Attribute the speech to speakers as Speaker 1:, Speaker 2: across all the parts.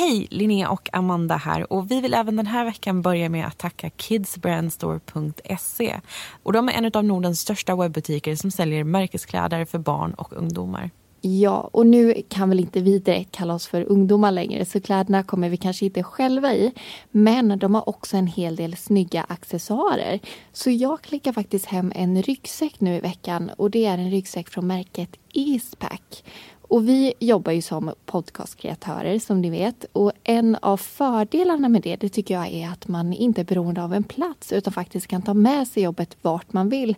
Speaker 1: Hej, Linnea och Amanda här. Och vi vill även den här veckan börja med att tacka kidsbrandstore.se. Och de är en av Nordens största webbutiker som säljer märkeskläder för barn och ungdomar.
Speaker 2: Ja, och nu kan väl inte vi direkt kalla oss för ungdomar längre så kläderna kommer vi kanske inte själva i. Men de har också en hel del snygga accessoarer. Så jag klickar faktiskt hem en ryggsäck nu i veckan och det är en ryggsäck från märket Eastpack. Och vi jobbar ju som podcastkreatörer som ni vet. Och en av fördelarna med det, det tycker jag är att man inte är beroende av en plats utan faktiskt kan ta med sig jobbet vart man vill.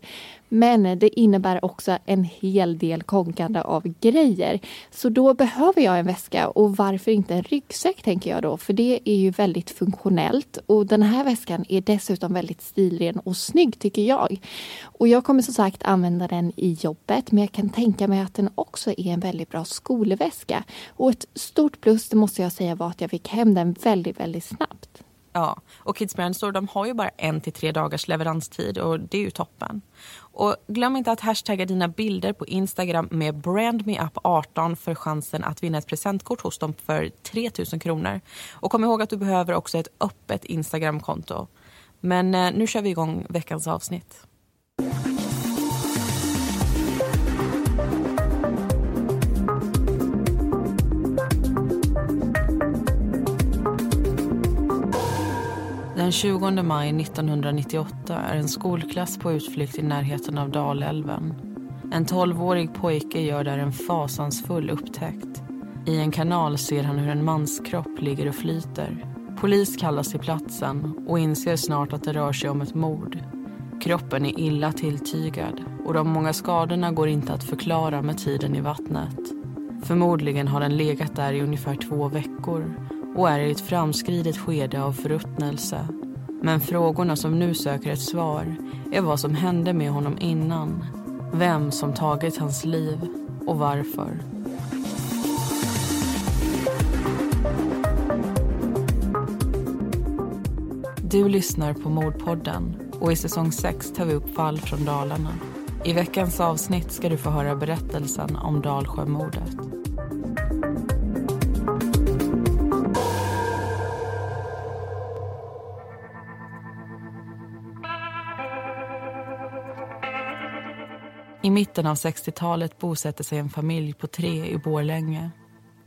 Speaker 2: Men det innebär också en hel del konkande av grejer. Så då behöver jag en väska och varför inte en ryggsäck tänker jag då. För det är ju väldigt funktionellt och den här väskan är dessutom väldigt stilren och snygg tycker jag. Och jag kommer som sagt använda den i jobbet men jag kan tänka mig att den också är en väldigt bra skolväska. Och ett stort plus det måste jag säga var att jag fick hem den väldigt, väldigt snabbt.
Speaker 1: Ja, och Kids Brand Store de har ju bara en till tre dagars leveranstid och det är ju toppen. Och glöm inte att hashtagga dina bilder på Instagram med brandmeup18 för chansen att vinna ett presentkort hos dem för 3 000 kronor. Och kom ihåg att du behöver också ett öppet Instagramkonto. Men eh, nu kör vi igång veckans avsnitt. Den 20 maj 1998 är en skolklass på utflykt i närheten av Dalälven. En 12-årig pojke gör där en fasansfull upptäckt. I en kanal ser han hur en manskropp ligger och flyter. Polis kallas till platsen och inser snart att det rör sig om ett mord. Kroppen är illa tilltygad och de många skadorna går inte att förklara med tiden i vattnet. Förmodligen har den legat där i ungefär två veckor och är i ett framskridet skede av förruttnelse. Men frågorna som nu söker ett svar är vad som hände med honom innan, vem som tagit hans liv och varför. Du lyssnar på Mordpodden och i säsong 6 tar vi upp fall från Dalarna. I veckans avsnitt ska du få höra berättelsen om Dalsjömordet. I mitten av 60-talet bosätter sig en familj på tre i Borlänge.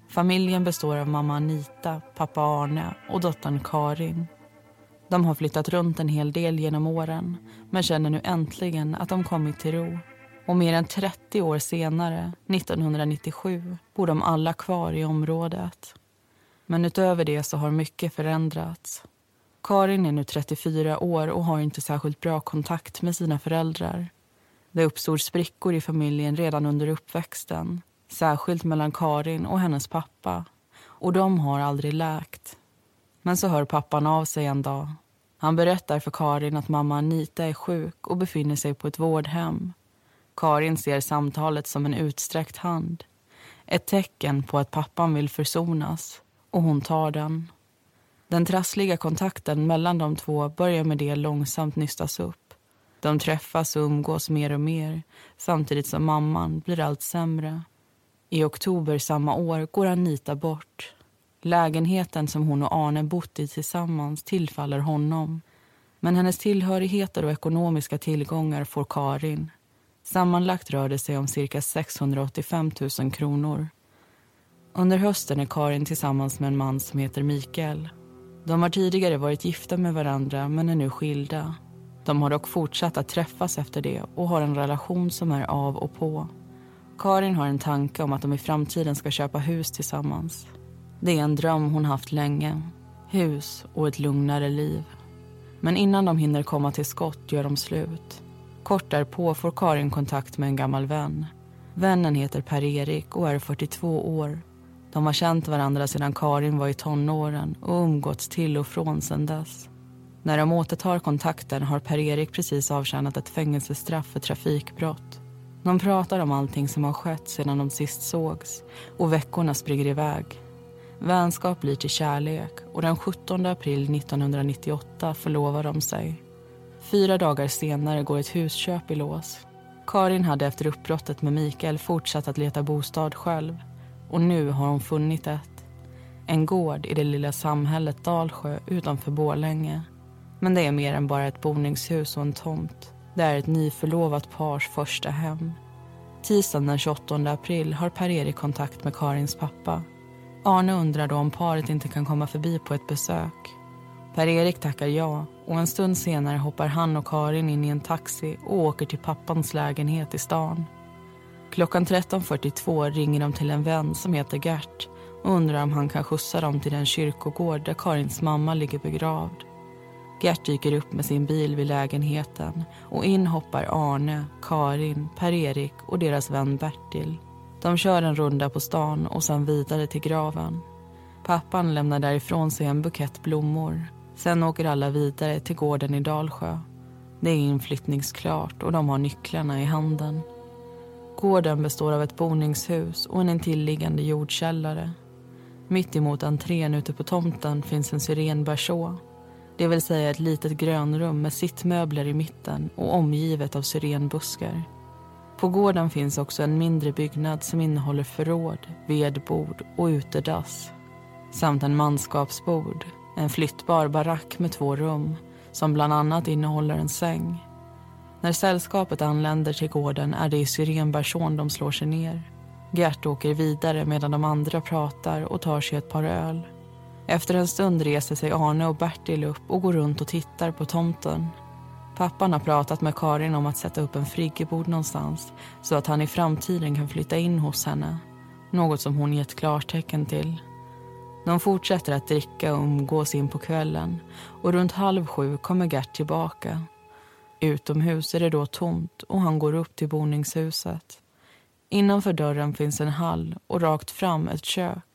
Speaker 1: Familjen består av mamma Anita, pappa Arne och dottern Karin. De har flyttat runt en hel del genom åren men känner nu äntligen att de kommit till ro. Och mer än 30 år senare, 1997, bor de alla kvar i området. Men utöver det så har mycket förändrats. Karin är nu 34 år och har inte särskilt bra kontakt med sina föräldrar. Det uppstod sprickor i familjen redan under uppväxten. Särskilt mellan Karin och hennes pappa. Och de har aldrig läkt. Men så hör pappan av sig en dag. Han berättar för Karin att mamma Anita är sjuk och befinner sig på ett vårdhem. Karin ser samtalet som en utsträckt hand. Ett tecken på att pappan vill försonas. Och hon tar den. Den trassliga kontakten mellan de två börjar med det långsamt nystas upp. De träffas och umgås mer och mer samtidigt som mamman blir allt sämre. I oktober samma år går Anita bort. Lägenheten som hon och Arne bott i tillsammans tillfaller honom. Men hennes tillhörigheter och ekonomiska tillgångar får Karin. Sammanlagt rör det sig om cirka 685 000 kronor. Under hösten är Karin tillsammans med en man som heter Mikael. De har tidigare varit gifta med varandra men är nu skilda. De har dock fortsatt att träffas efter det och har en relation som är av och på. Karin har en tanke om att de i framtiden ska köpa hus tillsammans. Det är en dröm hon haft länge. Hus och ett lugnare liv. Men innan de hinner komma till skott gör de slut. Kort därpå får Karin kontakt med en gammal vän. Vännen heter Per-Erik och är 42 år. De har känt varandra sedan Karin var i tonåren och umgåtts till och från sedan dess. När de återtar kontakten har Per-Erik precis avtjänat ett fängelsestraff för trafikbrott. De pratar om allting som har skett sedan de sist sågs och veckorna springer iväg. Vänskap blir till kärlek och den 17 april 1998 förlovar de sig. Fyra dagar senare går ett husköp i lås. Karin hade efter uppbrottet med Mikael fortsatt att leta bostad själv och nu har hon funnit ett. En gård i det lilla samhället Dalsjö utanför Borlänge. Men det är mer än bara ett boningshus och en tomt. Det är ett nyförlovat pars första hem. Tisdagen den 28 april har Per-Erik kontakt med Karins pappa. Arne undrar då om paret inte kan komma förbi på ett besök. Per-Erik tackar ja och en stund senare hoppar han och Karin in i en taxi och åker till pappans lägenhet i stan. Klockan 13.42 ringer de till en vän som heter Gert och undrar om han kan skjutsa dem till den kyrkogård där Karins mamma ligger begravd. Gert dyker upp med sin bil vid lägenheten och in hoppar Arne, Karin, Per-Erik och deras vän Bertil. De kör en runda på stan och sen vidare till graven. Pappan lämnar därifrån sig en bukett blommor. Sen åker alla vidare till gården i Dalsjö. Det är inflyttningsklart och de har nycklarna i handen. Gården består av ett boningshus och en intilliggande jordkällare. Mitt emot entrén ute på tomten finns en syrenberså. Det vill säga ett litet grönrum med sittmöbler i mitten och omgivet av syrenbuskar. På gården finns också en mindre byggnad som innehåller förråd, vedbord och utedass. Samt en manskapsbord, en flyttbar barack med två rum som bland annat innehåller en säng. När sällskapet anländer till gården är det i syrenbersån de slår sig ner. Gert åker vidare medan de andra pratar och tar sig ett par öl. Efter en stund reser sig Arne och Bertil upp och går runt och tittar på tomten. Pappan har pratat med Karin om att sätta upp en friggebod någonstans så att han i framtiden kan flytta in hos henne. Något som hon gett klartecken till. De fortsätter att dricka och umgås in på kvällen och runt halv sju kommer Gert tillbaka. Utomhus är det då tomt och han går upp till boningshuset. Innanför dörren finns en hall och rakt fram ett kök.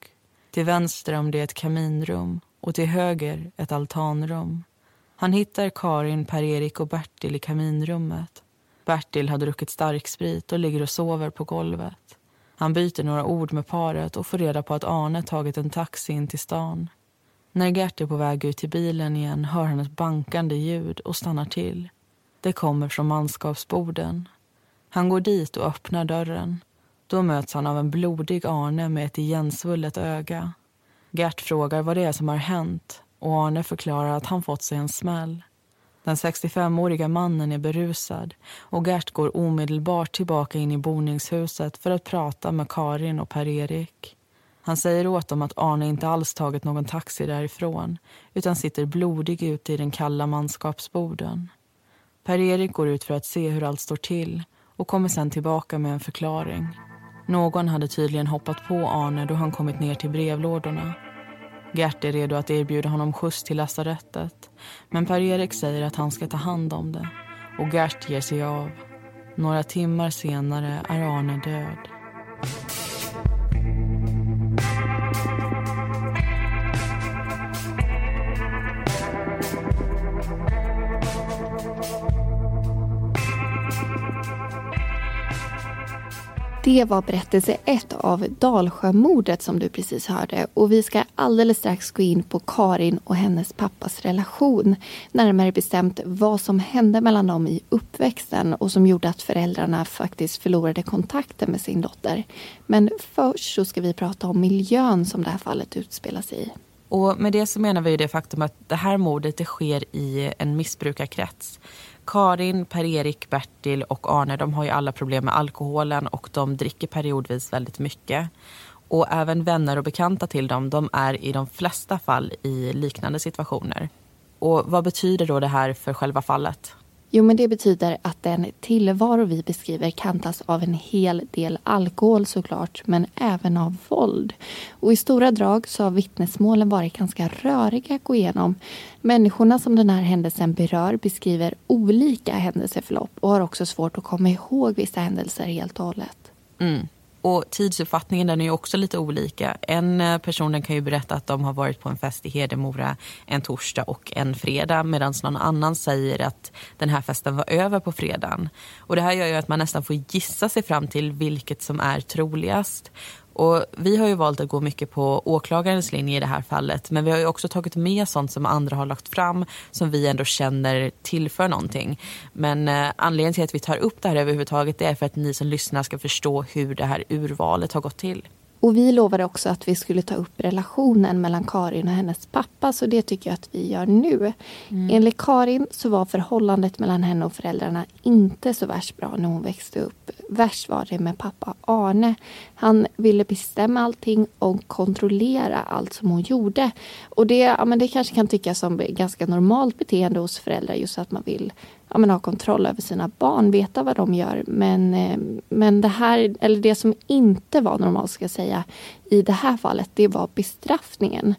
Speaker 1: Till vänster om det ett kaminrum och till höger ett altanrum. Han hittar Karin, Per-Erik och Bertil i kaminrummet. Bertil har druckit starksprit och ligger och sover på golvet. Han byter några ord med paret och får reda på att Arne tagit en taxi in till stan. När Gert är på väg ut till bilen igen hör han ett bankande ljud och stannar till. Det kommer från manskapsborden. Han går dit och öppnar dörren. Då möts han av en blodig Arne med ett igensvullet öga. Gert frågar vad det är som har hänt och Arne förklarar att han fått sig en smäll. Den 65-åriga mannen är berusad och Gert går omedelbart tillbaka in i boningshuset för att prata med Karin och Per-Erik. Han säger åt dem att Arne inte alls tagit någon taxi därifrån utan sitter blodig ute i den kalla manskapsborden. Per-Erik går ut för att se hur allt står till och kommer sen tillbaka med en förklaring. Någon hade tydligen hoppat på Arne då han kommit ner till brevlådorna. Gert är redo att erbjuda honom skjuts till lasarettet men Per-Erik säger att han ska ta hand om det och Gert ger sig av. Några timmar senare är Arne död.
Speaker 2: Det var berättelse ett av Dalsjömordet som du precis hörde. Och vi ska alldeles strax gå in på Karin och hennes pappas relation. Närmare bestämt vad som hände mellan dem i uppväxten och som gjorde att föräldrarna faktiskt förlorade kontakten med sin dotter. Men först så ska vi prata om miljön som det här fallet utspelar sig i.
Speaker 1: Och med det så menar vi det faktum att det här mordet det sker i en missbrukarkrets. Karin, Per-Erik, Bertil och Arne de har ju alla problem med alkoholen och de dricker periodvis väldigt mycket. Och även vänner och bekanta till dem de är i de flesta fall i liknande situationer. Och vad betyder då det här för själva fallet?
Speaker 2: Jo, men det betyder att den tillvaro vi beskriver kantas av en hel del alkohol såklart, men även av våld. Och i stora drag så har vittnesmålen varit ganska röriga att gå igenom. Människorna som den här händelsen berör beskriver olika händelseförlopp och har också svårt att komma ihåg vissa händelser helt och hållet.
Speaker 1: Mm. Och tidsuppfattningen den är ju också lite olika. En eh, person kan ju berätta att de har varit på en fest i Hedemora en torsdag och en fredag medan någon annan säger att den här festen var över på fredagen. Och det här gör ju att man nästan får gissa sig fram till vilket som är troligast. Och vi har ju valt att gå mycket på åklagarens linje i det här fallet men vi har ju också tagit med sånt som andra har lagt fram som vi ändå känner tillför någonting. Men eh, anledningen till att vi tar upp det här överhuvudtaget är för att ni som lyssnar ska förstå hur det här urvalet har gått till.
Speaker 2: Och vi lovade också att vi skulle ta upp relationen mellan Karin och hennes pappa, så det tycker jag att vi gör nu. Mm. Enligt Karin så var förhållandet mellan henne och föräldrarna inte så värst bra när hon växte upp. Värst var det med pappa Arne. Han ville bestämma allting och kontrollera allt som hon gjorde. Och det, ja, men det kanske kan tyckas som ganska normalt beteende hos föräldrar, just att man vill ja, men ha kontroll över sina barn, veta vad de gör. Men, eh, men det här, eller det som inte var normalt ska jag säga, i det här fallet, det var bestraffningen.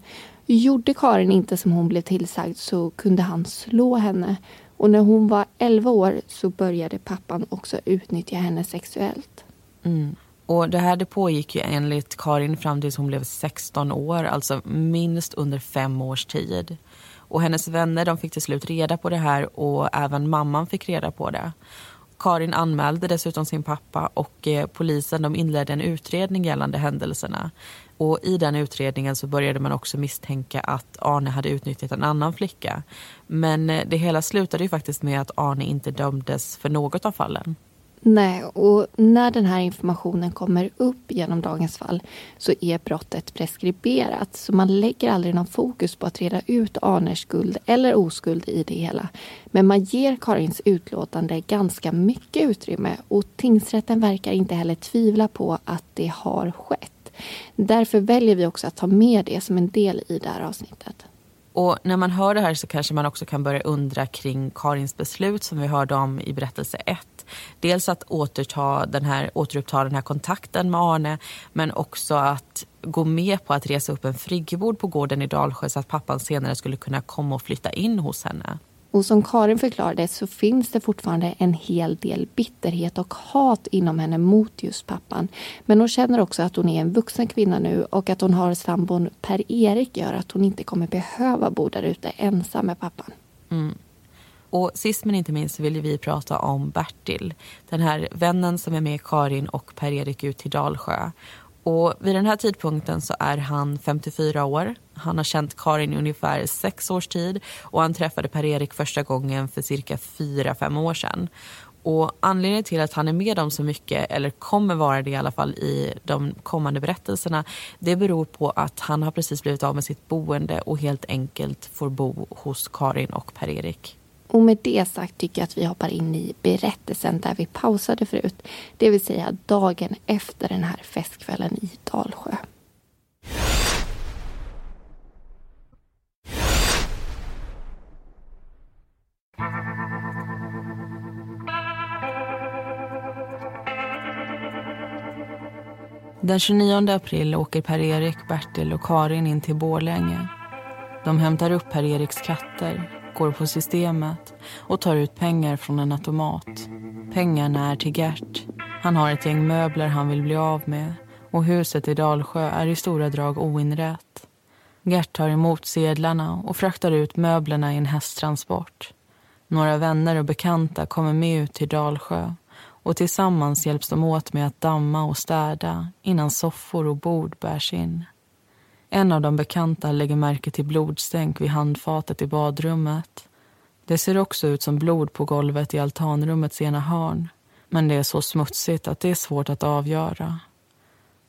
Speaker 2: Gjorde Karin inte som hon blev tillsagd så kunde han slå henne. Och när hon var 11 år så började pappan också utnyttja henne sexuellt.
Speaker 1: Mm. Och det här det pågick ju enligt Karin fram tills hon blev 16 år, alltså minst under fem års tid. Och hennes vänner de fick till slut reda på det här och även mamman fick reda på det. Karin anmälde dessutom sin pappa och eh, polisen de inledde en utredning gällande händelserna. Och I den utredningen så började man också misstänka att Arne hade utnyttjat en annan flicka. Men eh, det hela slutade ju faktiskt med att Arne inte dömdes för något av fallen.
Speaker 2: Nej, och när den här informationen kommer upp genom dagens fall så är brottet preskriberat. Så man lägger aldrig någon fokus på att reda ut Arners skuld eller oskuld i det hela. Men man ger Karins utlåtande ganska mycket utrymme och tingsrätten verkar inte heller tvivla på att det har skett. Därför väljer vi också att ta med det som en del i det här avsnittet.
Speaker 1: Och när man hör det här så kanske man också kan börja undra kring Karins beslut som vi hörde om i berättelse 1 dels att återta den här, återuppta den här kontakten med Arne men också att gå med på att resa upp en friggebod på gården i Dalsjö så att pappan senare skulle kunna komma och flytta in hos henne.
Speaker 2: Och som Karin förklarade så finns det fortfarande en hel del bitterhet och hat inom henne mot just pappan. Men hon känner också att hon är en vuxen kvinna nu och att hon har sambon Per-Erik gör att hon inte kommer behöva bo där ute ensam med pappan.
Speaker 1: Mm. Och sist men inte minst vill vi prata om Bertil. Den här vännen som är med Karin och Per-Erik ut till Dalsjö. Och vid den här tidpunkten så är han 54 år. Han har känt Karin i ungefär sex års tid och han träffade Per-Erik första gången för cirka 4-5 år sedan. Och anledningen till att han är med dem så mycket, eller kommer vara det i alla fall i de kommande berättelserna, det beror på att han har precis blivit av med sitt boende och helt enkelt får bo hos Karin och Per-Erik.
Speaker 2: Och med det sagt tycker jag att vi hoppar in i berättelsen där vi pausade förut. Det vill säga dagen efter den här festkvällen i Dalsjö.
Speaker 1: Den 29 april åker Per-Erik, Bertil och Karin in till Borlänge. De hämtar upp Per-Eriks katter går på systemet och tar ut pengar från en automat. Pengarna är till Gert. Han har ett gäng möbler han vill bli av med och huset i Dalsjö är i stora drag oinrett. Gert tar emot sedlarna och fraktar ut möblerna i en hästtransport. Några vänner och bekanta kommer med ut till Dalsjö och tillsammans hjälps de åt med att damma och städa innan soffor och bord bärs in. En av de bekanta lägger märke till blodstänk vid handfatet i badrummet. Det ser också ut som blod på golvet i altanrummets ena hörn men det är så smutsigt att det är svårt att avgöra.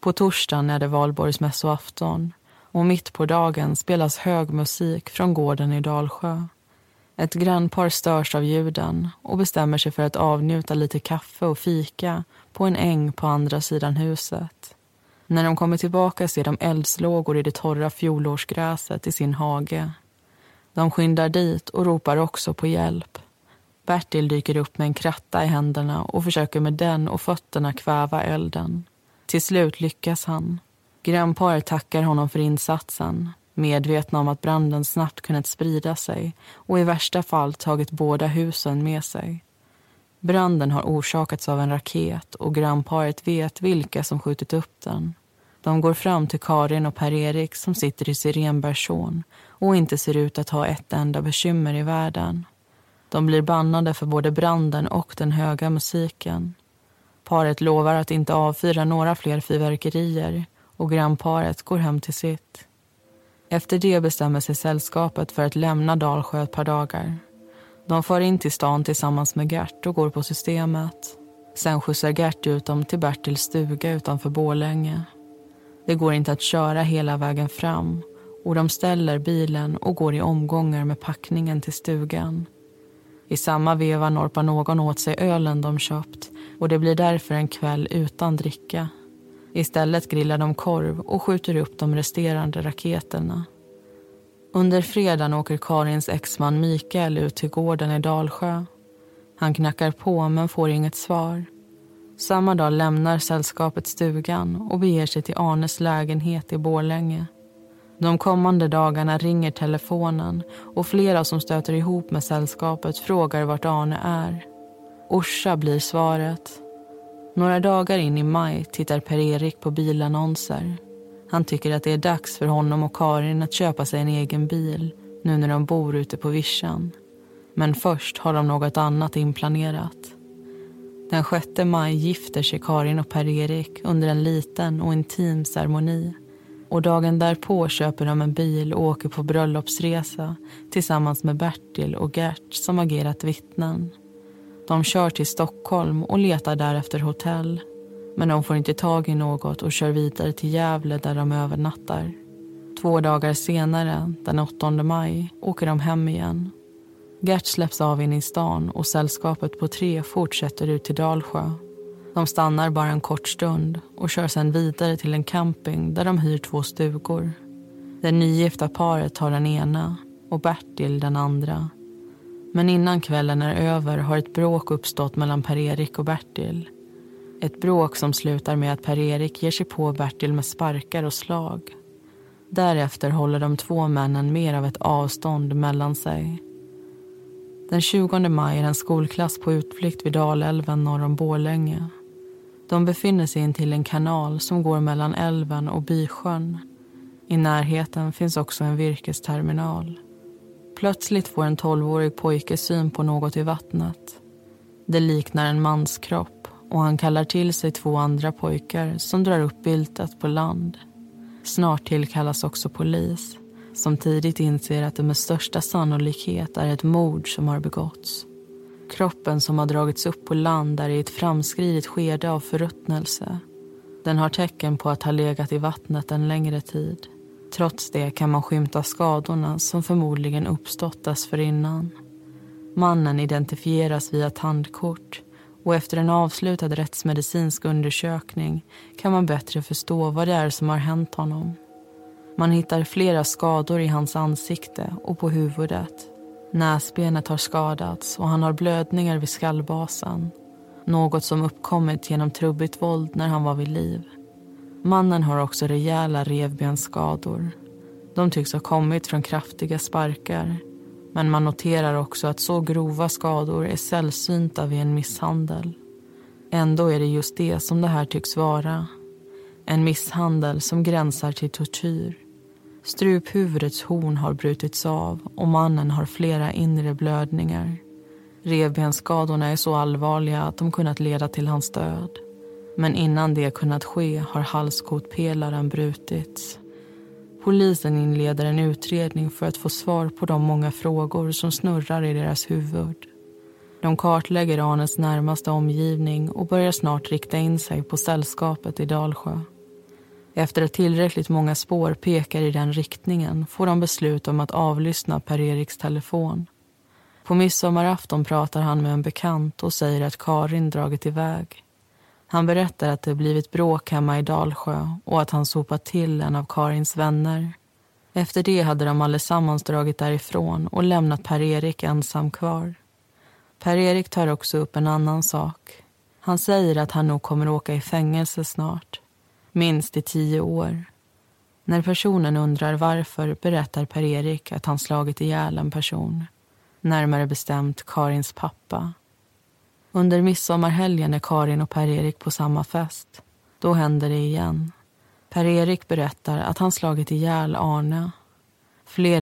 Speaker 1: På torsdagen är det valborgsmässoafton och mitt på dagen spelas hög musik från gården i Dalsjö. Ett grannpar störs av ljuden och bestämmer sig för att avnjuta lite kaffe och fika på en äng på andra sidan huset. När de kommer tillbaka ser de eldslågor i det torra fjolårsgräset i sin hage. De skyndar dit och ropar också på hjälp. Bertil dyker upp med en kratta i händerna och försöker med den och fötterna kväva elden. Till slut lyckas han. Grannparet tackar honom för insatsen medvetna om att branden snabbt kunnat sprida sig och i värsta fall tagit båda husen med sig. Branden har orsakats av en raket och grannparet vet vilka som skjutit upp den. De går fram till Karin och Per-Erik som sitter i sirenbersån och inte ser ut att ha ett enda bekymmer i världen. De blir bannade för både branden och den höga musiken. Paret lovar att inte avfyra några fler fyrverkerier och grannparet går hem till sitt. Efter det bestämmer sig sällskapet för att lämna Dalsjö ett par dagar. De far in till stan tillsammans med Gert och går på systemet. Sen skjutsar Gert ut dem till Bertils stuga utanför Bålänge. Det går inte att köra hela vägen fram och de ställer bilen och går i omgångar med packningen till stugan. I samma veva norpar någon åt sig ölen de köpt och det blir därför en kväll utan dricka. Istället grillar de korv och skjuter upp de resterande raketerna. Under fredagen åker Karins exman Mikael ut till gården i Dalsjö. Han knackar på men får inget svar. Samma dag lämnar sällskapet stugan och beger sig till Arnes lägenhet i Borlänge. De kommande dagarna ringer telefonen och flera som stöter ihop med sällskapet frågar vart Arne är. Orsa blir svaret. Några dagar in i maj tittar Per-Erik på bilannonser. Han tycker att det är dags för honom och Karin att köpa sig en egen bil nu när de bor ute på vischan. Men först har de något annat inplanerat. Den 6 maj gifter sig Karin och Per-Erik under en liten och intim ceremoni. Och dagen därpå köper de en bil och åker på bröllopsresa tillsammans med Bertil och Gert som agerat vittnen. De kör till Stockholm och letar därefter hotell. Men de får inte tag i något och kör vidare till Gävle där de övernattar. Två dagar senare, den 8 maj, åker de hem igen. Gert släpps av in i stan och sällskapet på tre fortsätter ut till Dalsjö. De stannar bara en kort stund och kör sedan vidare till en camping där de hyr två stugor. Det nygifta paret tar den ena och Bertil den andra. Men innan kvällen är över har ett bråk uppstått mellan Per-Erik och Bertil. Ett bråk som slutar med att Per-Erik ger sig på Bertil med sparkar och slag. Därefter håller de två männen mer av ett avstånd mellan sig. Den 20 maj är en skolklass på utflykt vid Dalälven norr om Borlänge. De befinner sig intill en kanal som går mellan älven och Bysjön. I närheten finns också en virkesterminal. Plötsligt får en tolvårig pojke syn på något i vattnet. Det liknar en manskropp och han kallar till sig två andra pojkar som drar upp byltet på land. Snart tillkallas också polis som tidigt inser att det med största sannolikhet är ett mord som har begåtts. Kroppen som har dragits upp på land är i ett framskridet skede av förruttnelse. Den har tecken på att ha legat i vattnet en längre tid. Trots det kan man skymta skadorna som förmodligen uppstått dessförinnan. Mannen identifieras via tandkort och efter en avslutad rättsmedicinsk undersökning kan man bättre förstå vad det är som har hänt honom. Man hittar flera skador i hans ansikte och på huvudet. Näsbenet har skadats och han har blödningar vid skallbasen. Något som uppkommit genom trubbigt våld när han var vid liv. Mannen har också rejäla revbensskador. De tycks ha kommit från kraftiga sparkar. Men man noterar också att så grova skador är sällsynta vid en misshandel. Ändå är det just det som det här tycks vara. En misshandel som gränsar till tortyr. Struphuvudets horn har brutits av och mannen har flera inre blödningar. Revbensskadorna är så allvarliga att de kunnat leda till hans död. Men innan det kunnat ske har halskotpelaren brutits. Polisen inleder en utredning för att få svar på de många frågor som snurrar i deras huvud. De kartlägger Arnes närmaste omgivning och börjar snart rikta in sig på sällskapet i Dalsjö. Efter att tillräckligt många spår pekar i den riktningen får de beslut om att avlyssna Per-Eriks telefon. På midsommarafton pratar han med en bekant och säger att Karin dragit iväg. Han berättar att det blivit bråk hemma i Dalsjö och att han sopat till en av Karins vänner. Efter det hade de allesammans dragit därifrån och lämnat Per-Erik ensam kvar. Per-Erik tar också upp en annan sak. Han säger att han nog kommer åka i fängelse snart minst i tio år. När personen undrar varför berättar Per-Erik att han slagit ihjäl en person. Närmare bestämt Karins pappa. Under midsommarhelgen är Karin och Per-Erik på samma fest. Då händer det igen. Per-Erik berättar att han slagit ihjäl Arne. Fler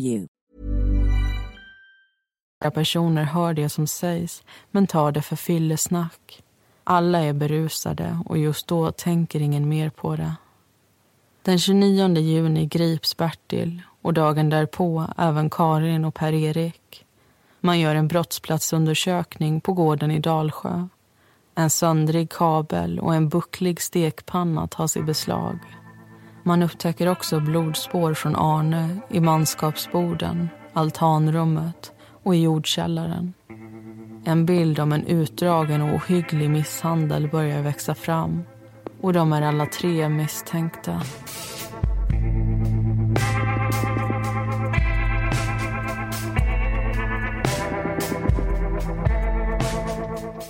Speaker 3: you.
Speaker 1: personer hör det som sägs, men tar det för fyllesnack. Alla är berusade och just då tänker ingen mer på det. Den 29 juni grips Bertil och dagen därpå även Karin och Per-Erik. Man gör en brottsplatsundersökning på gården i Dalsjö. En söndrig kabel och en bucklig stekpanna tas i beslag. Man upptäcker också blodspår från Arne i manskapsborden, altanrummet och i jordkällaren. En bild om en utdragen och ohygglig misshandel börjar växa fram och de är alla tre misstänkta.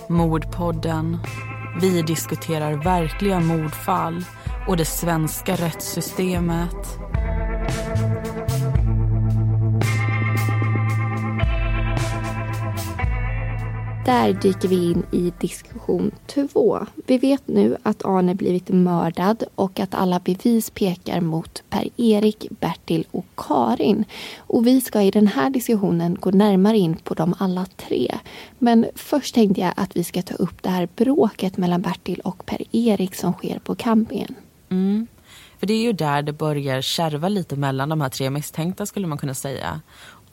Speaker 1: Mordpodden. Vi diskuterar verkliga mordfall och det svenska rättssystemet.
Speaker 2: Där dyker vi in i diskussion två. Vi vet nu att Arne blivit mördad och att alla bevis pekar mot Per-Erik, Bertil och Karin. Och vi ska i den här diskussionen gå närmare in på dem alla tre. Men först tänkte jag att vi ska ta upp det här bråket mellan Bertil och Per-Erik som sker på campingen.
Speaker 1: Mm. För det är ju där det börjar kärva lite mellan de här tre misstänkta skulle man kunna säga.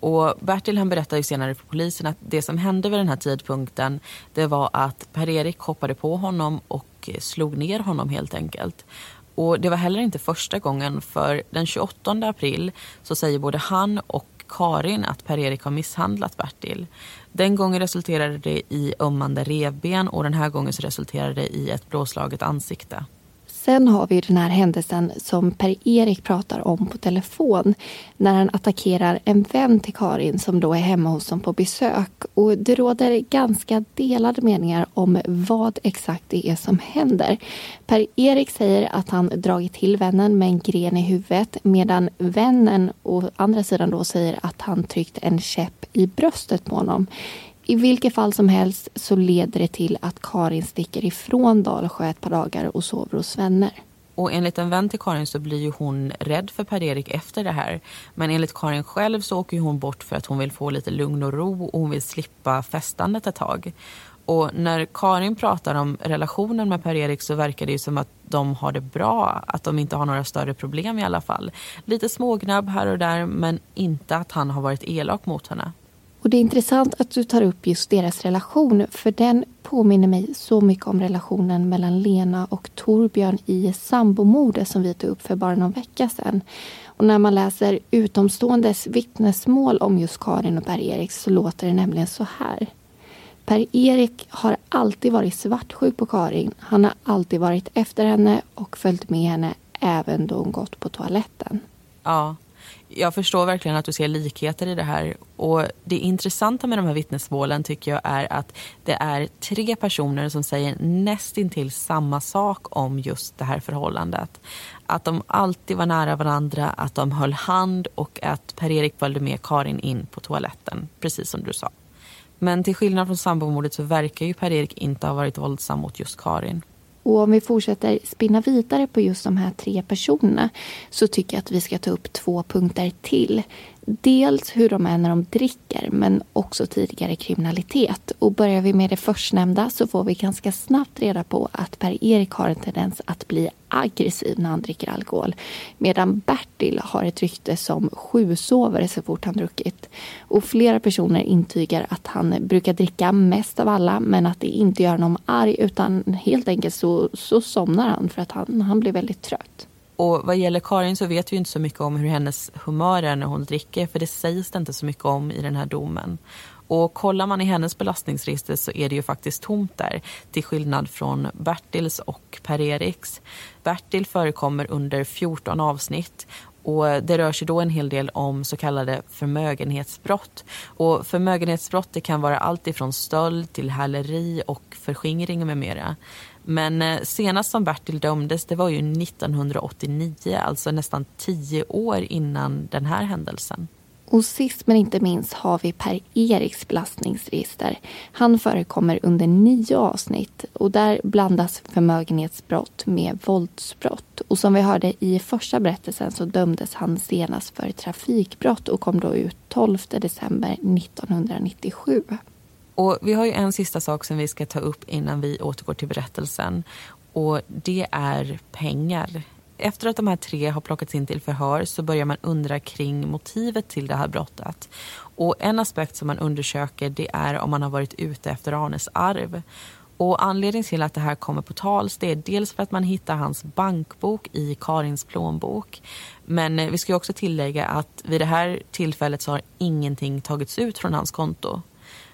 Speaker 1: Och Bertil han berättar ju senare för polisen att det som hände vid den här tidpunkten det var att Per-Erik hoppade på honom och slog ner honom helt enkelt. Och det var heller inte första gången för den 28 april så säger både han och Karin att Per-Erik har misshandlat Bertil. Den gången resulterade det i ömmande revben och den här gången så resulterade det i ett blåslaget ansikte.
Speaker 2: Sen har vi den här händelsen som Per-Erik pratar om på telefon när han attackerar en vän till Karin som då är hemma hos dem på besök. Och det råder ganska delade meningar om vad exakt det är som händer. Per-Erik säger att han dragit till vännen med en gren i huvudet medan vännen å andra sidan då säger att han tryckt en käpp i bröstet på honom. I vilket fall som helst så leder det till att Karin sticker ifrån Dalsjö ett par dagar och sover hos vänner.
Speaker 1: Och enligt en vän till Karin så blir ju hon rädd för Per-Erik efter det här. Men enligt Karin själv så åker hon bort för att hon vill få lite lugn och ro och hon vill slippa festandet ett tag. Och när Karin pratar om relationen med Per-Erik så verkar det ju som att de har det bra, att de inte har några större problem i alla fall. Lite smågnabb här och där men inte att han har varit elak mot henne.
Speaker 2: Och Det är intressant att du tar upp just deras relation för den påminner mig så mycket om relationen mellan Lena och Torbjörn i sambomordet som vi tog upp för bara någon vecka sedan. Och när man läser utomståendes vittnesmål om just Karin och Per-Erik så låter det nämligen så här. Per-Erik har alltid varit svartsjuk på Karin. Han har alltid varit efter henne och följt med henne även då hon gått på toaletten.
Speaker 1: Ja, jag förstår verkligen att du ser likheter i det här. Och Det intressanta med de här vittnesmålen tycker jag är att det är tre personer som säger nästintill samma sak om just det här förhållandet. Att de alltid var nära varandra, att de höll hand och att Per-Erik följde med Karin in på toaletten, precis som du sa. Men till skillnad från sambomordet så verkar ju Per-Erik inte ha varit våldsam mot just Karin.
Speaker 2: Och om vi fortsätter spinna vidare på just de här tre personerna så tycker jag att vi ska ta upp två punkter till dels hur de är när de dricker men också tidigare kriminalitet. Och börjar vi med det förstnämnda så får vi ganska snabbt reda på att Per-Erik har en tendens att bli aggressiv när han dricker alkohol. Medan Bertil har ett rykte som sjusovare så fort han druckit. Och flera personer intygar att han brukar dricka mest av alla men att det inte gör honom arg utan helt enkelt så, så somnar han för att han, han blir väldigt trött.
Speaker 1: Och vad gäller Karin så vet vi inte så mycket om hur hennes humör är när hon dricker för det sägs det inte så mycket om i den här domen. Och kollar man i hennes belastningsregister så är det ju faktiskt tomt där till skillnad från Bertils och Per-Eriks. Bertil förekommer under 14 avsnitt och det rör sig då en hel del om så kallade förmögenhetsbrott. Och förmögenhetsbrott det kan vara allt ifrån stöld till häleri och förskingring med mera. Men eh, senast som Bertil dömdes det var ju 1989, alltså nästan tio år innan den här händelsen.
Speaker 2: Och sist men inte minst har vi Per-Eriks belastningsregister. Han förekommer under nio avsnitt och där blandas förmögenhetsbrott med våldsbrott. Och som vi hörde i första berättelsen så dömdes han senast för trafikbrott och kom då ut 12 december 1997.
Speaker 1: Och vi har ju en sista sak som vi ska ta upp innan vi återgår till berättelsen. Och det är pengar. Efter att de här tre har plockats in till förhör så börjar man undra kring motivet till det här brottet. Och en aspekt som man undersöker det är om man har varit ute efter Arnes arv. Och anledningen till att det här kommer på tals det är dels för att man hittar hans bankbok i Karins plånbok. Men vi ska också tillägga att vid det här tillfället så har ingenting tagits ut från hans konto.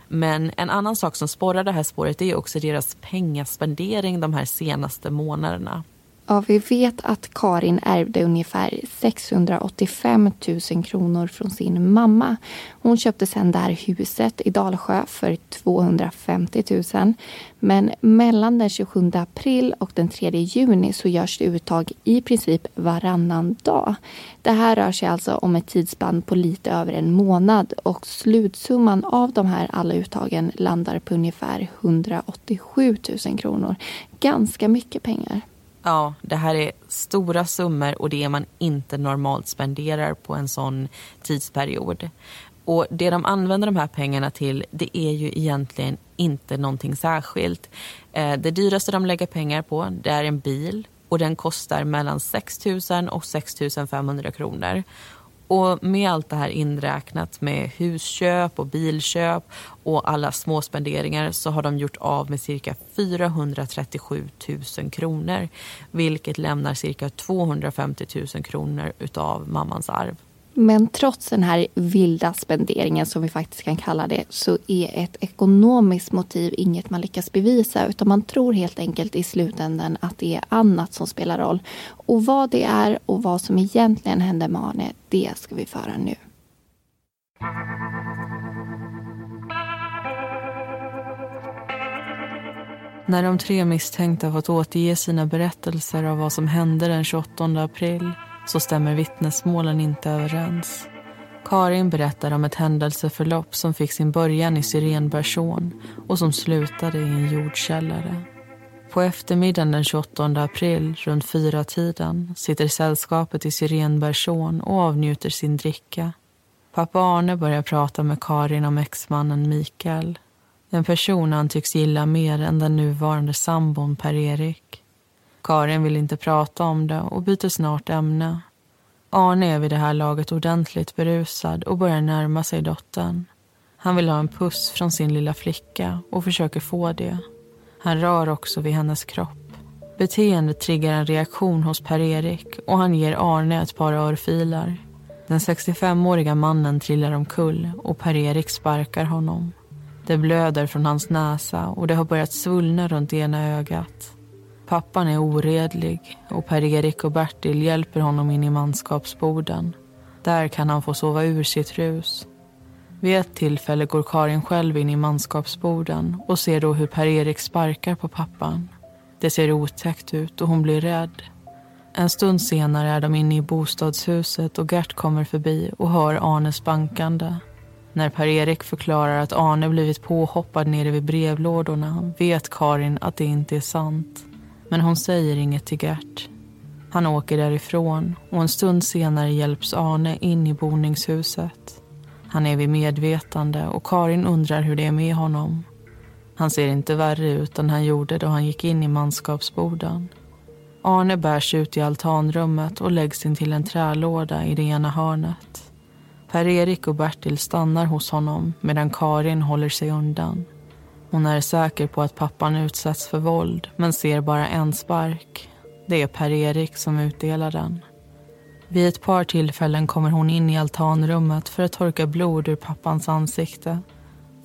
Speaker 1: Men en annan sak som sporrar det här spåret är också deras pengaspendering de här senaste månaderna.
Speaker 2: Ja, vi vet att Karin ärvde ungefär 685 000 kronor från sin mamma. Hon köpte sen det här huset i Dalsjö för 250 000. Men mellan den 27 april och den 3 juni så görs det uttag i princip varannan dag. Det här rör sig alltså om ett tidsspann på lite över en månad och slutsumman av de här alla uttagen landar på ungefär 187 000 kronor. Ganska mycket pengar.
Speaker 1: Ja, det här är stora summor och det är man inte normalt spenderar på en sån tidsperiod. Och det de använder de här pengarna till det är ju egentligen inte någonting särskilt. Eh, det dyraste de lägger pengar på det är en bil och den kostar mellan 6 000 och 6 500 kronor. Och med allt det här inräknat med husköp och bilköp och alla småspenderingar så har de gjort av med cirka 437 000 kronor vilket lämnar cirka 250 000 kronor utav mammans arv.
Speaker 2: Men trots den här vilda spenderingen, som vi faktiskt kan kalla det, så är ett ekonomiskt motiv inget man lyckas bevisa, utan man tror helt enkelt i slutändan att det är annat som spelar roll. Och vad det är och vad som egentligen hände med Arne, det ska vi föra nu.
Speaker 1: När de tre misstänkta fått återge sina berättelser av vad som hände den 28 april så stämmer vittnesmålen inte överens. Karin berättar om ett händelseförlopp som fick sin början i Syrenbergsån och som slutade i en jordkällare. På eftermiddagen den 28 april, runt fyra tiden sitter sällskapet i Syrenbergsån och avnjuter sin dricka. Pappa Arne börjar prata med Karin om exmannen Mikael. En person han tycks gilla mer än den nuvarande sambon Per-Erik. Karin vill inte prata om det och byter snart ämne. Arne är vid det här laget ordentligt berusad och börjar närma sig dottern. Han vill ha en puss från sin lilla flicka och försöker få det. Han rör också vid hennes kropp. Beteendet triggar en reaktion hos Per-Erik och han ger Arne ett par örfilar. Den 65-åriga mannen trillar omkull och Per-Erik sparkar honom. Det blöder från hans näsa och det har börjat svullna runt ena ögat. Pappan är oredlig och Per-Erik och Bertil hjälper honom in i manskapsborden. Där kan han få sova ur sitt rus. Vid ett tillfälle går Karin själv in i manskapsborden och ser då hur Per-Erik sparkar på pappan. Det ser otäckt ut och hon blir rädd. En stund senare är de inne i bostadshuset och Gert kommer förbi och hör Arnes bankande. När Per-Erik förklarar att Arne blivit påhoppad nere vid brevlådorna vet Karin att det inte är sant. Men hon säger inget till Gert. Han åker därifrån och en stund senare hjälps Arne in i boningshuset. Han är vid medvetande och Karin undrar hur det är med honom. Han ser inte värre ut än han gjorde då han gick in i manskapsboden. Arne bärs ut i altanrummet och läggs in till en trälåda i det ena hörnet. Per-Erik och Bertil stannar hos honom medan Karin håller sig undan. Hon är säker på att pappan utsätts för våld men ser bara en spark. Det är Per-Erik som utdelar den. Vid ett par tillfällen kommer hon in i altanrummet för att torka blod ur pappans ansikte.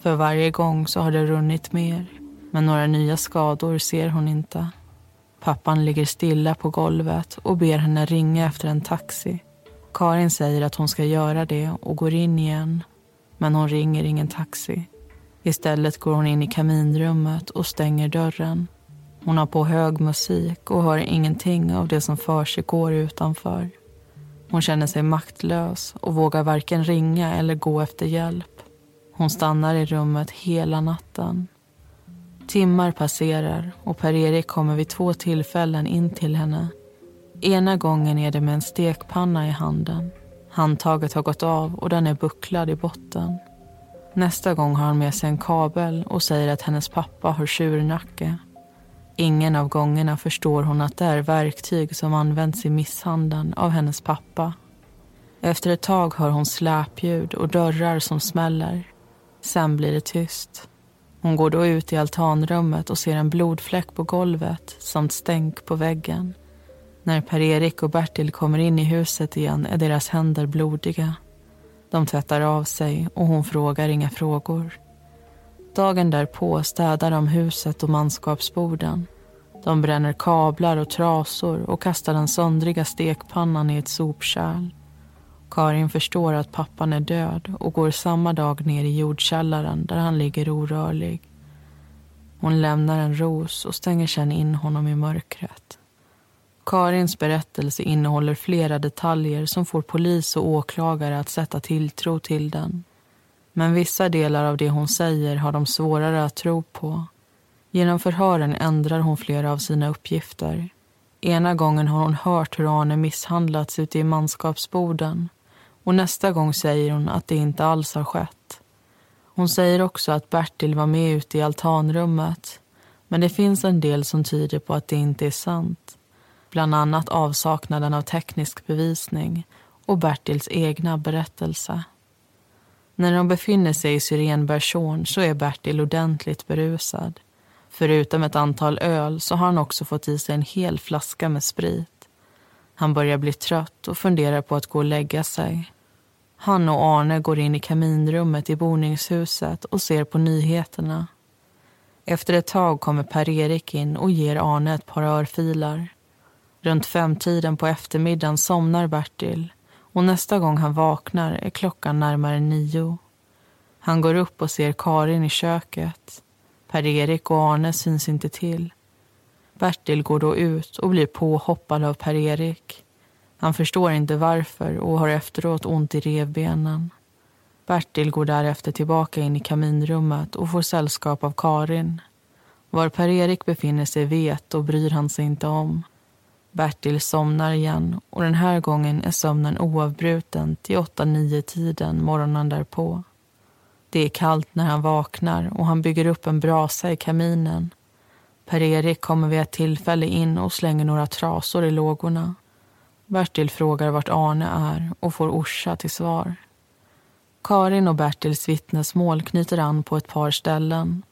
Speaker 1: För varje gång så har det runnit mer, men några nya skador ser hon inte. Pappan ligger stilla på golvet och ber henne ringa efter en taxi. Karin säger att hon ska göra det och går in igen. Men hon ringer ingen taxi. Istället går hon in i kaminrummet och stänger dörren. Hon har på hög musik och hör ingenting av det som försiggår utanför. Hon känner sig maktlös och vågar varken ringa eller gå efter hjälp. Hon stannar i rummet hela natten. Timmar passerar och Per-Erik kommer vid två tillfällen in till henne. Ena gången är det med en stekpanna i handen. Handtaget har gått av och den är bucklad i botten. Nästa gång har han med sig en kabel och säger att hennes pappa har tjurnacke. Ingen av gångerna förstår hon att det är verktyg som används i misshandeln av hennes pappa. Efter ett tag hör hon släpljud och dörrar som smäller. Sen blir det tyst. Hon går då ut i altanrummet och ser en blodfläck på golvet samt stänk på väggen. När Per-Erik och Bertil kommer in i huset igen är deras händer blodiga. De tvättar av sig och hon frågar inga frågor. Dagen därpå städar de huset och manskapsborden. De bränner kablar och trasor och kastar den söndriga stekpannan i ett sopkärl. Karin förstår att pappan är död och går samma dag ner i jordkällaren där han ligger orörlig. Hon lämnar en ros och stänger sedan in honom i mörkret. Karins berättelse innehåller flera detaljer som får polis och åklagare att sätta tilltro till den. Men vissa delar av det hon säger har de svårare att tro på. Genom förhören ändrar hon flera av sina uppgifter. Ena gången har hon hört hur Arne misshandlats ute i manskapsboden och nästa gång säger hon att det inte alls har skett. Hon säger också att Bertil var med ute i altanrummet men det finns en del som tyder på att det inte är sant. Bland annat avsaknaden av teknisk bevisning och Bertils egna berättelse. När de befinner sig i Syrenbergsån så är Bertil ordentligt berusad. Förutom ett antal öl så har han också fått i sig en hel flaska med sprit. Han börjar bli trött och funderar på att gå och lägga sig. Han och Arne går in i kaminrummet i boningshuset och ser på nyheterna. Efter ett tag kommer Per-Erik in och ger Arne ett par örfilar. Runt femtiden på eftermiddagen somnar Bertil och nästa gång han vaknar är klockan närmare nio. Han går upp och ser Karin i köket. Per-Erik och Arne syns inte till. Bertil går då ut och blir påhoppad av Per-Erik. Han förstår inte varför och har efteråt ont i revbenen. Bertil går därefter tillbaka in i kaminrummet och får sällskap av Karin. Var Per-Erik befinner sig vet och bryr han sig inte om. Bertil somnar igen och den här gången är sömnen oavbruten till 8-9 tiden morgonen därpå. Det är kallt när han vaknar och han bygger upp en brasa i kaminen. Per-Erik kommer vid ett tillfälle in och slänger några trasor i lågorna. Bertil frågar vart Arne är och får Orsa till svar. Karin och Bertils vittnesmål knyter an på ett par ställen.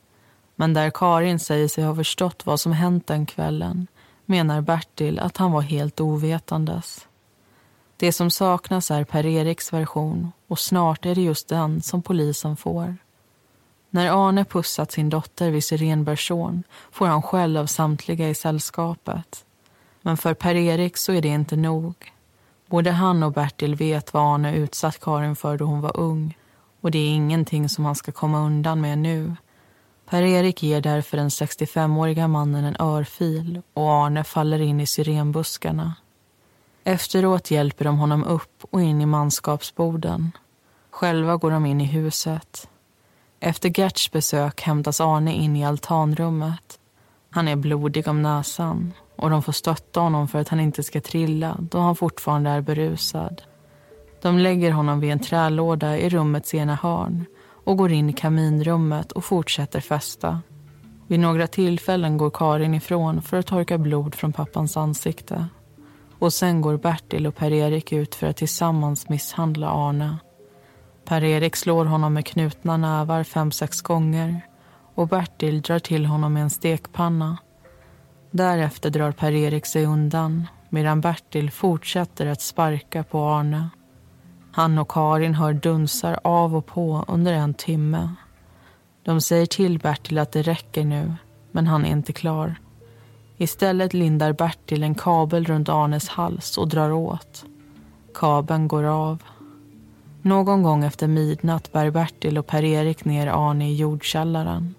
Speaker 1: Men där Karin säger sig ha förstått vad som hänt den kvällen menar Bertil att han var helt ovetandes. Det som saknas är Per-Eriks version och snart är det just den som polisen får. När Arne pussat sin dotter vid Sirenbergsån får han skäll av samtliga i sällskapet. Men för Per-Erik så är det inte nog. Både han och Bertil vet vad Arne utsatt Karin för då hon var ung och det är ingenting som han ska komma undan med nu. Per-Erik ger därför den 65-åriga mannen en örfil och Arne faller in i syrenbuskarna. Efteråt hjälper de honom upp och in i manskapsborden. Själva går de in i huset. Efter Gerts besök hämtas Arne in i altanrummet. Han är blodig om näsan och de får stötta honom för att han inte ska trilla då han fortfarande är berusad. De lägger honom vid en trälåda i rummets ena hörn och går in i kaminrummet och fortsätter festa. Vid några tillfällen går Karin ifrån för att torka blod från pappans ansikte. Och sen går Bertil och Per-Erik ut för att tillsammans misshandla Arne. Per-Erik slår honom med knutna nävar fem, sex gånger och Bertil drar till honom med en stekpanna. Därefter drar Per-Erik sig undan medan Bertil fortsätter att sparka på Arne. Han och Karin hör dunsar av och på under en timme. De säger till Bertil att det räcker nu, men han är inte klar. Istället lindar Bertil en kabel runt Arnes hals och drar åt. Kabeln går av. Någon gång efter midnatt bär Bertil och Per-Erik ner Arne i jordkällaren.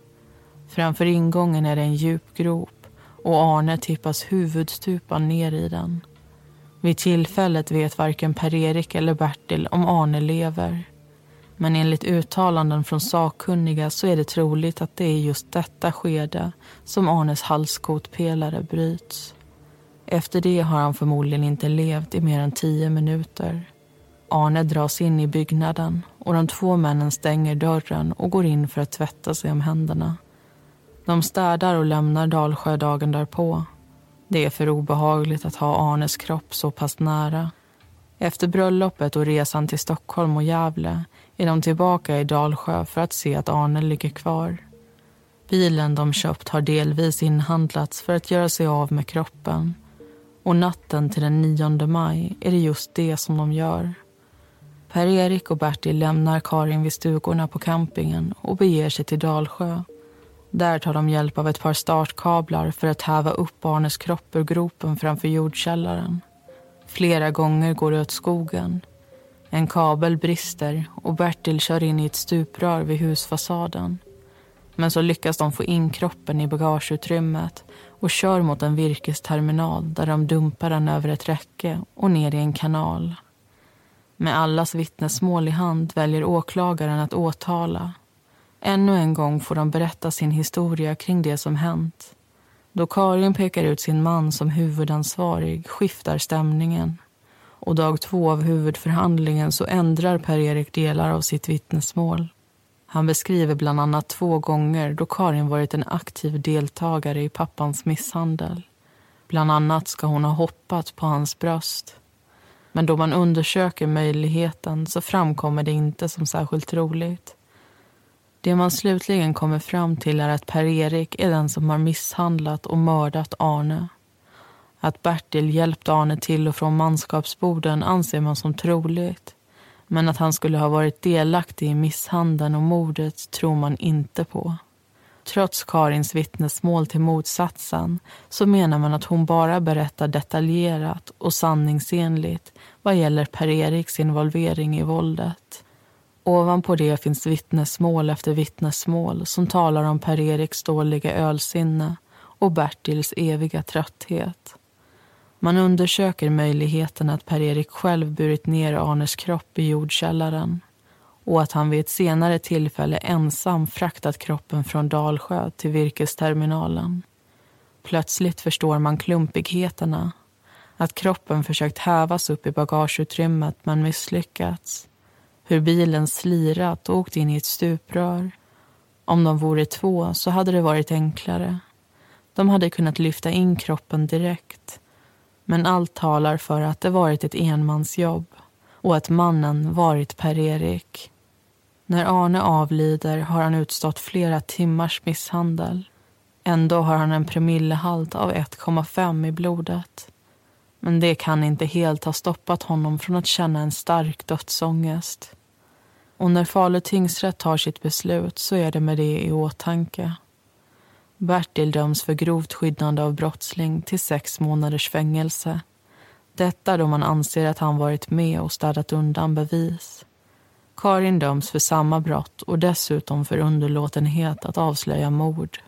Speaker 1: Framför ingången är det en djup grop och Arne tippas huvudstupan ner i den. Vid tillfället vet varken Per-Erik eller Bertil om Arne lever. Men enligt uttalanden från sakkunniga så är det troligt att det är just detta skede som Arnes halskotpelare bryts. Efter det har han förmodligen inte levt i mer än tio minuter. Arne dras in i byggnaden och de två männen stänger dörren och går in för att tvätta sig om händerna. De städar och lämnar Dalsjö dagen därpå. Det är för obehagligt att ha Arnes kropp så pass nära. Efter bröllopet och resan till Stockholm och Gävle är de tillbaka i Dalsjö för att se att Arne ligger kvar. Bilen de köpt har delvis inhandlats för att göra sig av med kroppen. Och natten till den 9 maj är det just det som de gör. Per-Erik och Bertil lämnar Karin vid stugorna på campingen och beger sig till Dalsjö. Där tar de hjälp av ett par startkablar för att häva upp Arnes kropp ur gropen framför jordkällaren. Flera gånger går det åt skogen. En kabel brister och Bertil kör in i ett stuprör vid husfasaden. Men så lyckas de få in kroppen i bagageutrymmet och kör mot en virkesterminal där de dumpar den över ett räcke och ner i en kanal. Med allas vittnesmål i hand väljer åklagaren att åtala. Ännu en gång får de berätta sin historia kring det som hänt. Då Karin pekar ut sin man som huvudansvarig skiftar stämningen. Och dag två av huvudförhandlingen så ändrar Per-Erik delar av sitt vittnesmål. Han beskriver bland annat två gånger då Karin varit en aktiv deltagare i pappans misshandel. Bland annat ska hon ha hoppat på hans bröst. Men då man undersöker möjligheten så framkommer det inte som särskilt troligt. Det man slutligen kommer fram till är att Per-Erik är den som har misshandlat och mördat Arne. Att Bertil hjälpt Arne till och från manskapsborden anser man som troligt. Men att han skulle ha varit delaktig i misshandeln och mordet tror man inte på. Trots Karins vittnesmål till motsatsen så menar man att hon bara berättar detaljerat och sanningsenligt vad gäller Per-Eriks involvering i våldet. Ovanpå det finns vittnesmål efter vittnesmål som talar om Per-Eriks dåliga ölsinne och Bertils eviga trötthet. Man undersöker möjligheten att Per-Erik själv burit ner Arnes kropp i jordkällaren och att han vid ett senare tillfälle ensam fraktat kroppen från Dalsjö till virkesterminalen. Plötsligt förstår man klumpigheterna. Att kroppen försökt hävas upp i bagageutrymmet men misslyckats. Hur bilen slirat och åkt in i ett stuprör. Om de vore två så hade det varit enklare. De hade kunnat lyfta in kroppen direkt. Men allt talar för att det varit ett enmansjobb och att mannen varit Per-Erik. När Arne avlider har han utstått flera timmars misshandel. Ändå har han en promillehalt av 1,5 i blodet. Men det kan inte helt ha stoppat honom från att känna en stark dödsångest. Och när Falu tingsrätt tar sitt beslut så är det med det i åtanke. Bertil döms för grovt skyddande av brottsling till sex månaders fängelse. Detta då man anser att han varit med och städat undan bevis. Karin döms för samma brott och dessutom för underlåtenhet att avslöja mord.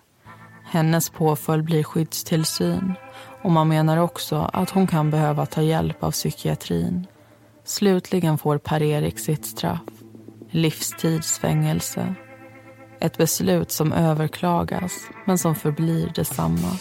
Speaker 1: Hennes påföljd blir skyddstillsyn och man menar också att hon kan behöva ta hjälp av psykiatrin. Slutligen får Per-Erik sitt straff livstidsfängelse. Ett beslut som överklagas, men som förblir detsamma.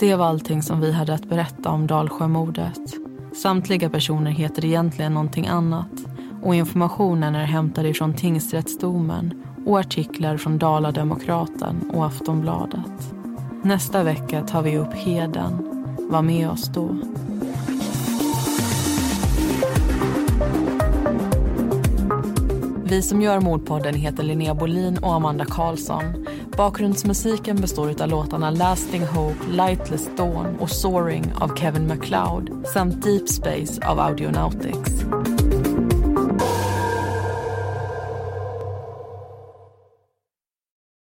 Speaker 1: Det var allting som vi hade att berätta om Dalsjömordet. Samtliga personer heter egentligen någonting annat och informationen är hämtad ifrån tingsrättsdomen och artiklar från Dala-Demokraten och Aftonbladet. Nästa vecka tar vi upp Heden. Var med oss då. Vi som gör Mordpodden heter Linnea Bolin och Amanda Karlsson. Bakgrundsmusiken består av låtarna Lasting Hope, Lightless Dawn och Soaring av Kevin MacLeod samt Deep Space av Audionautics.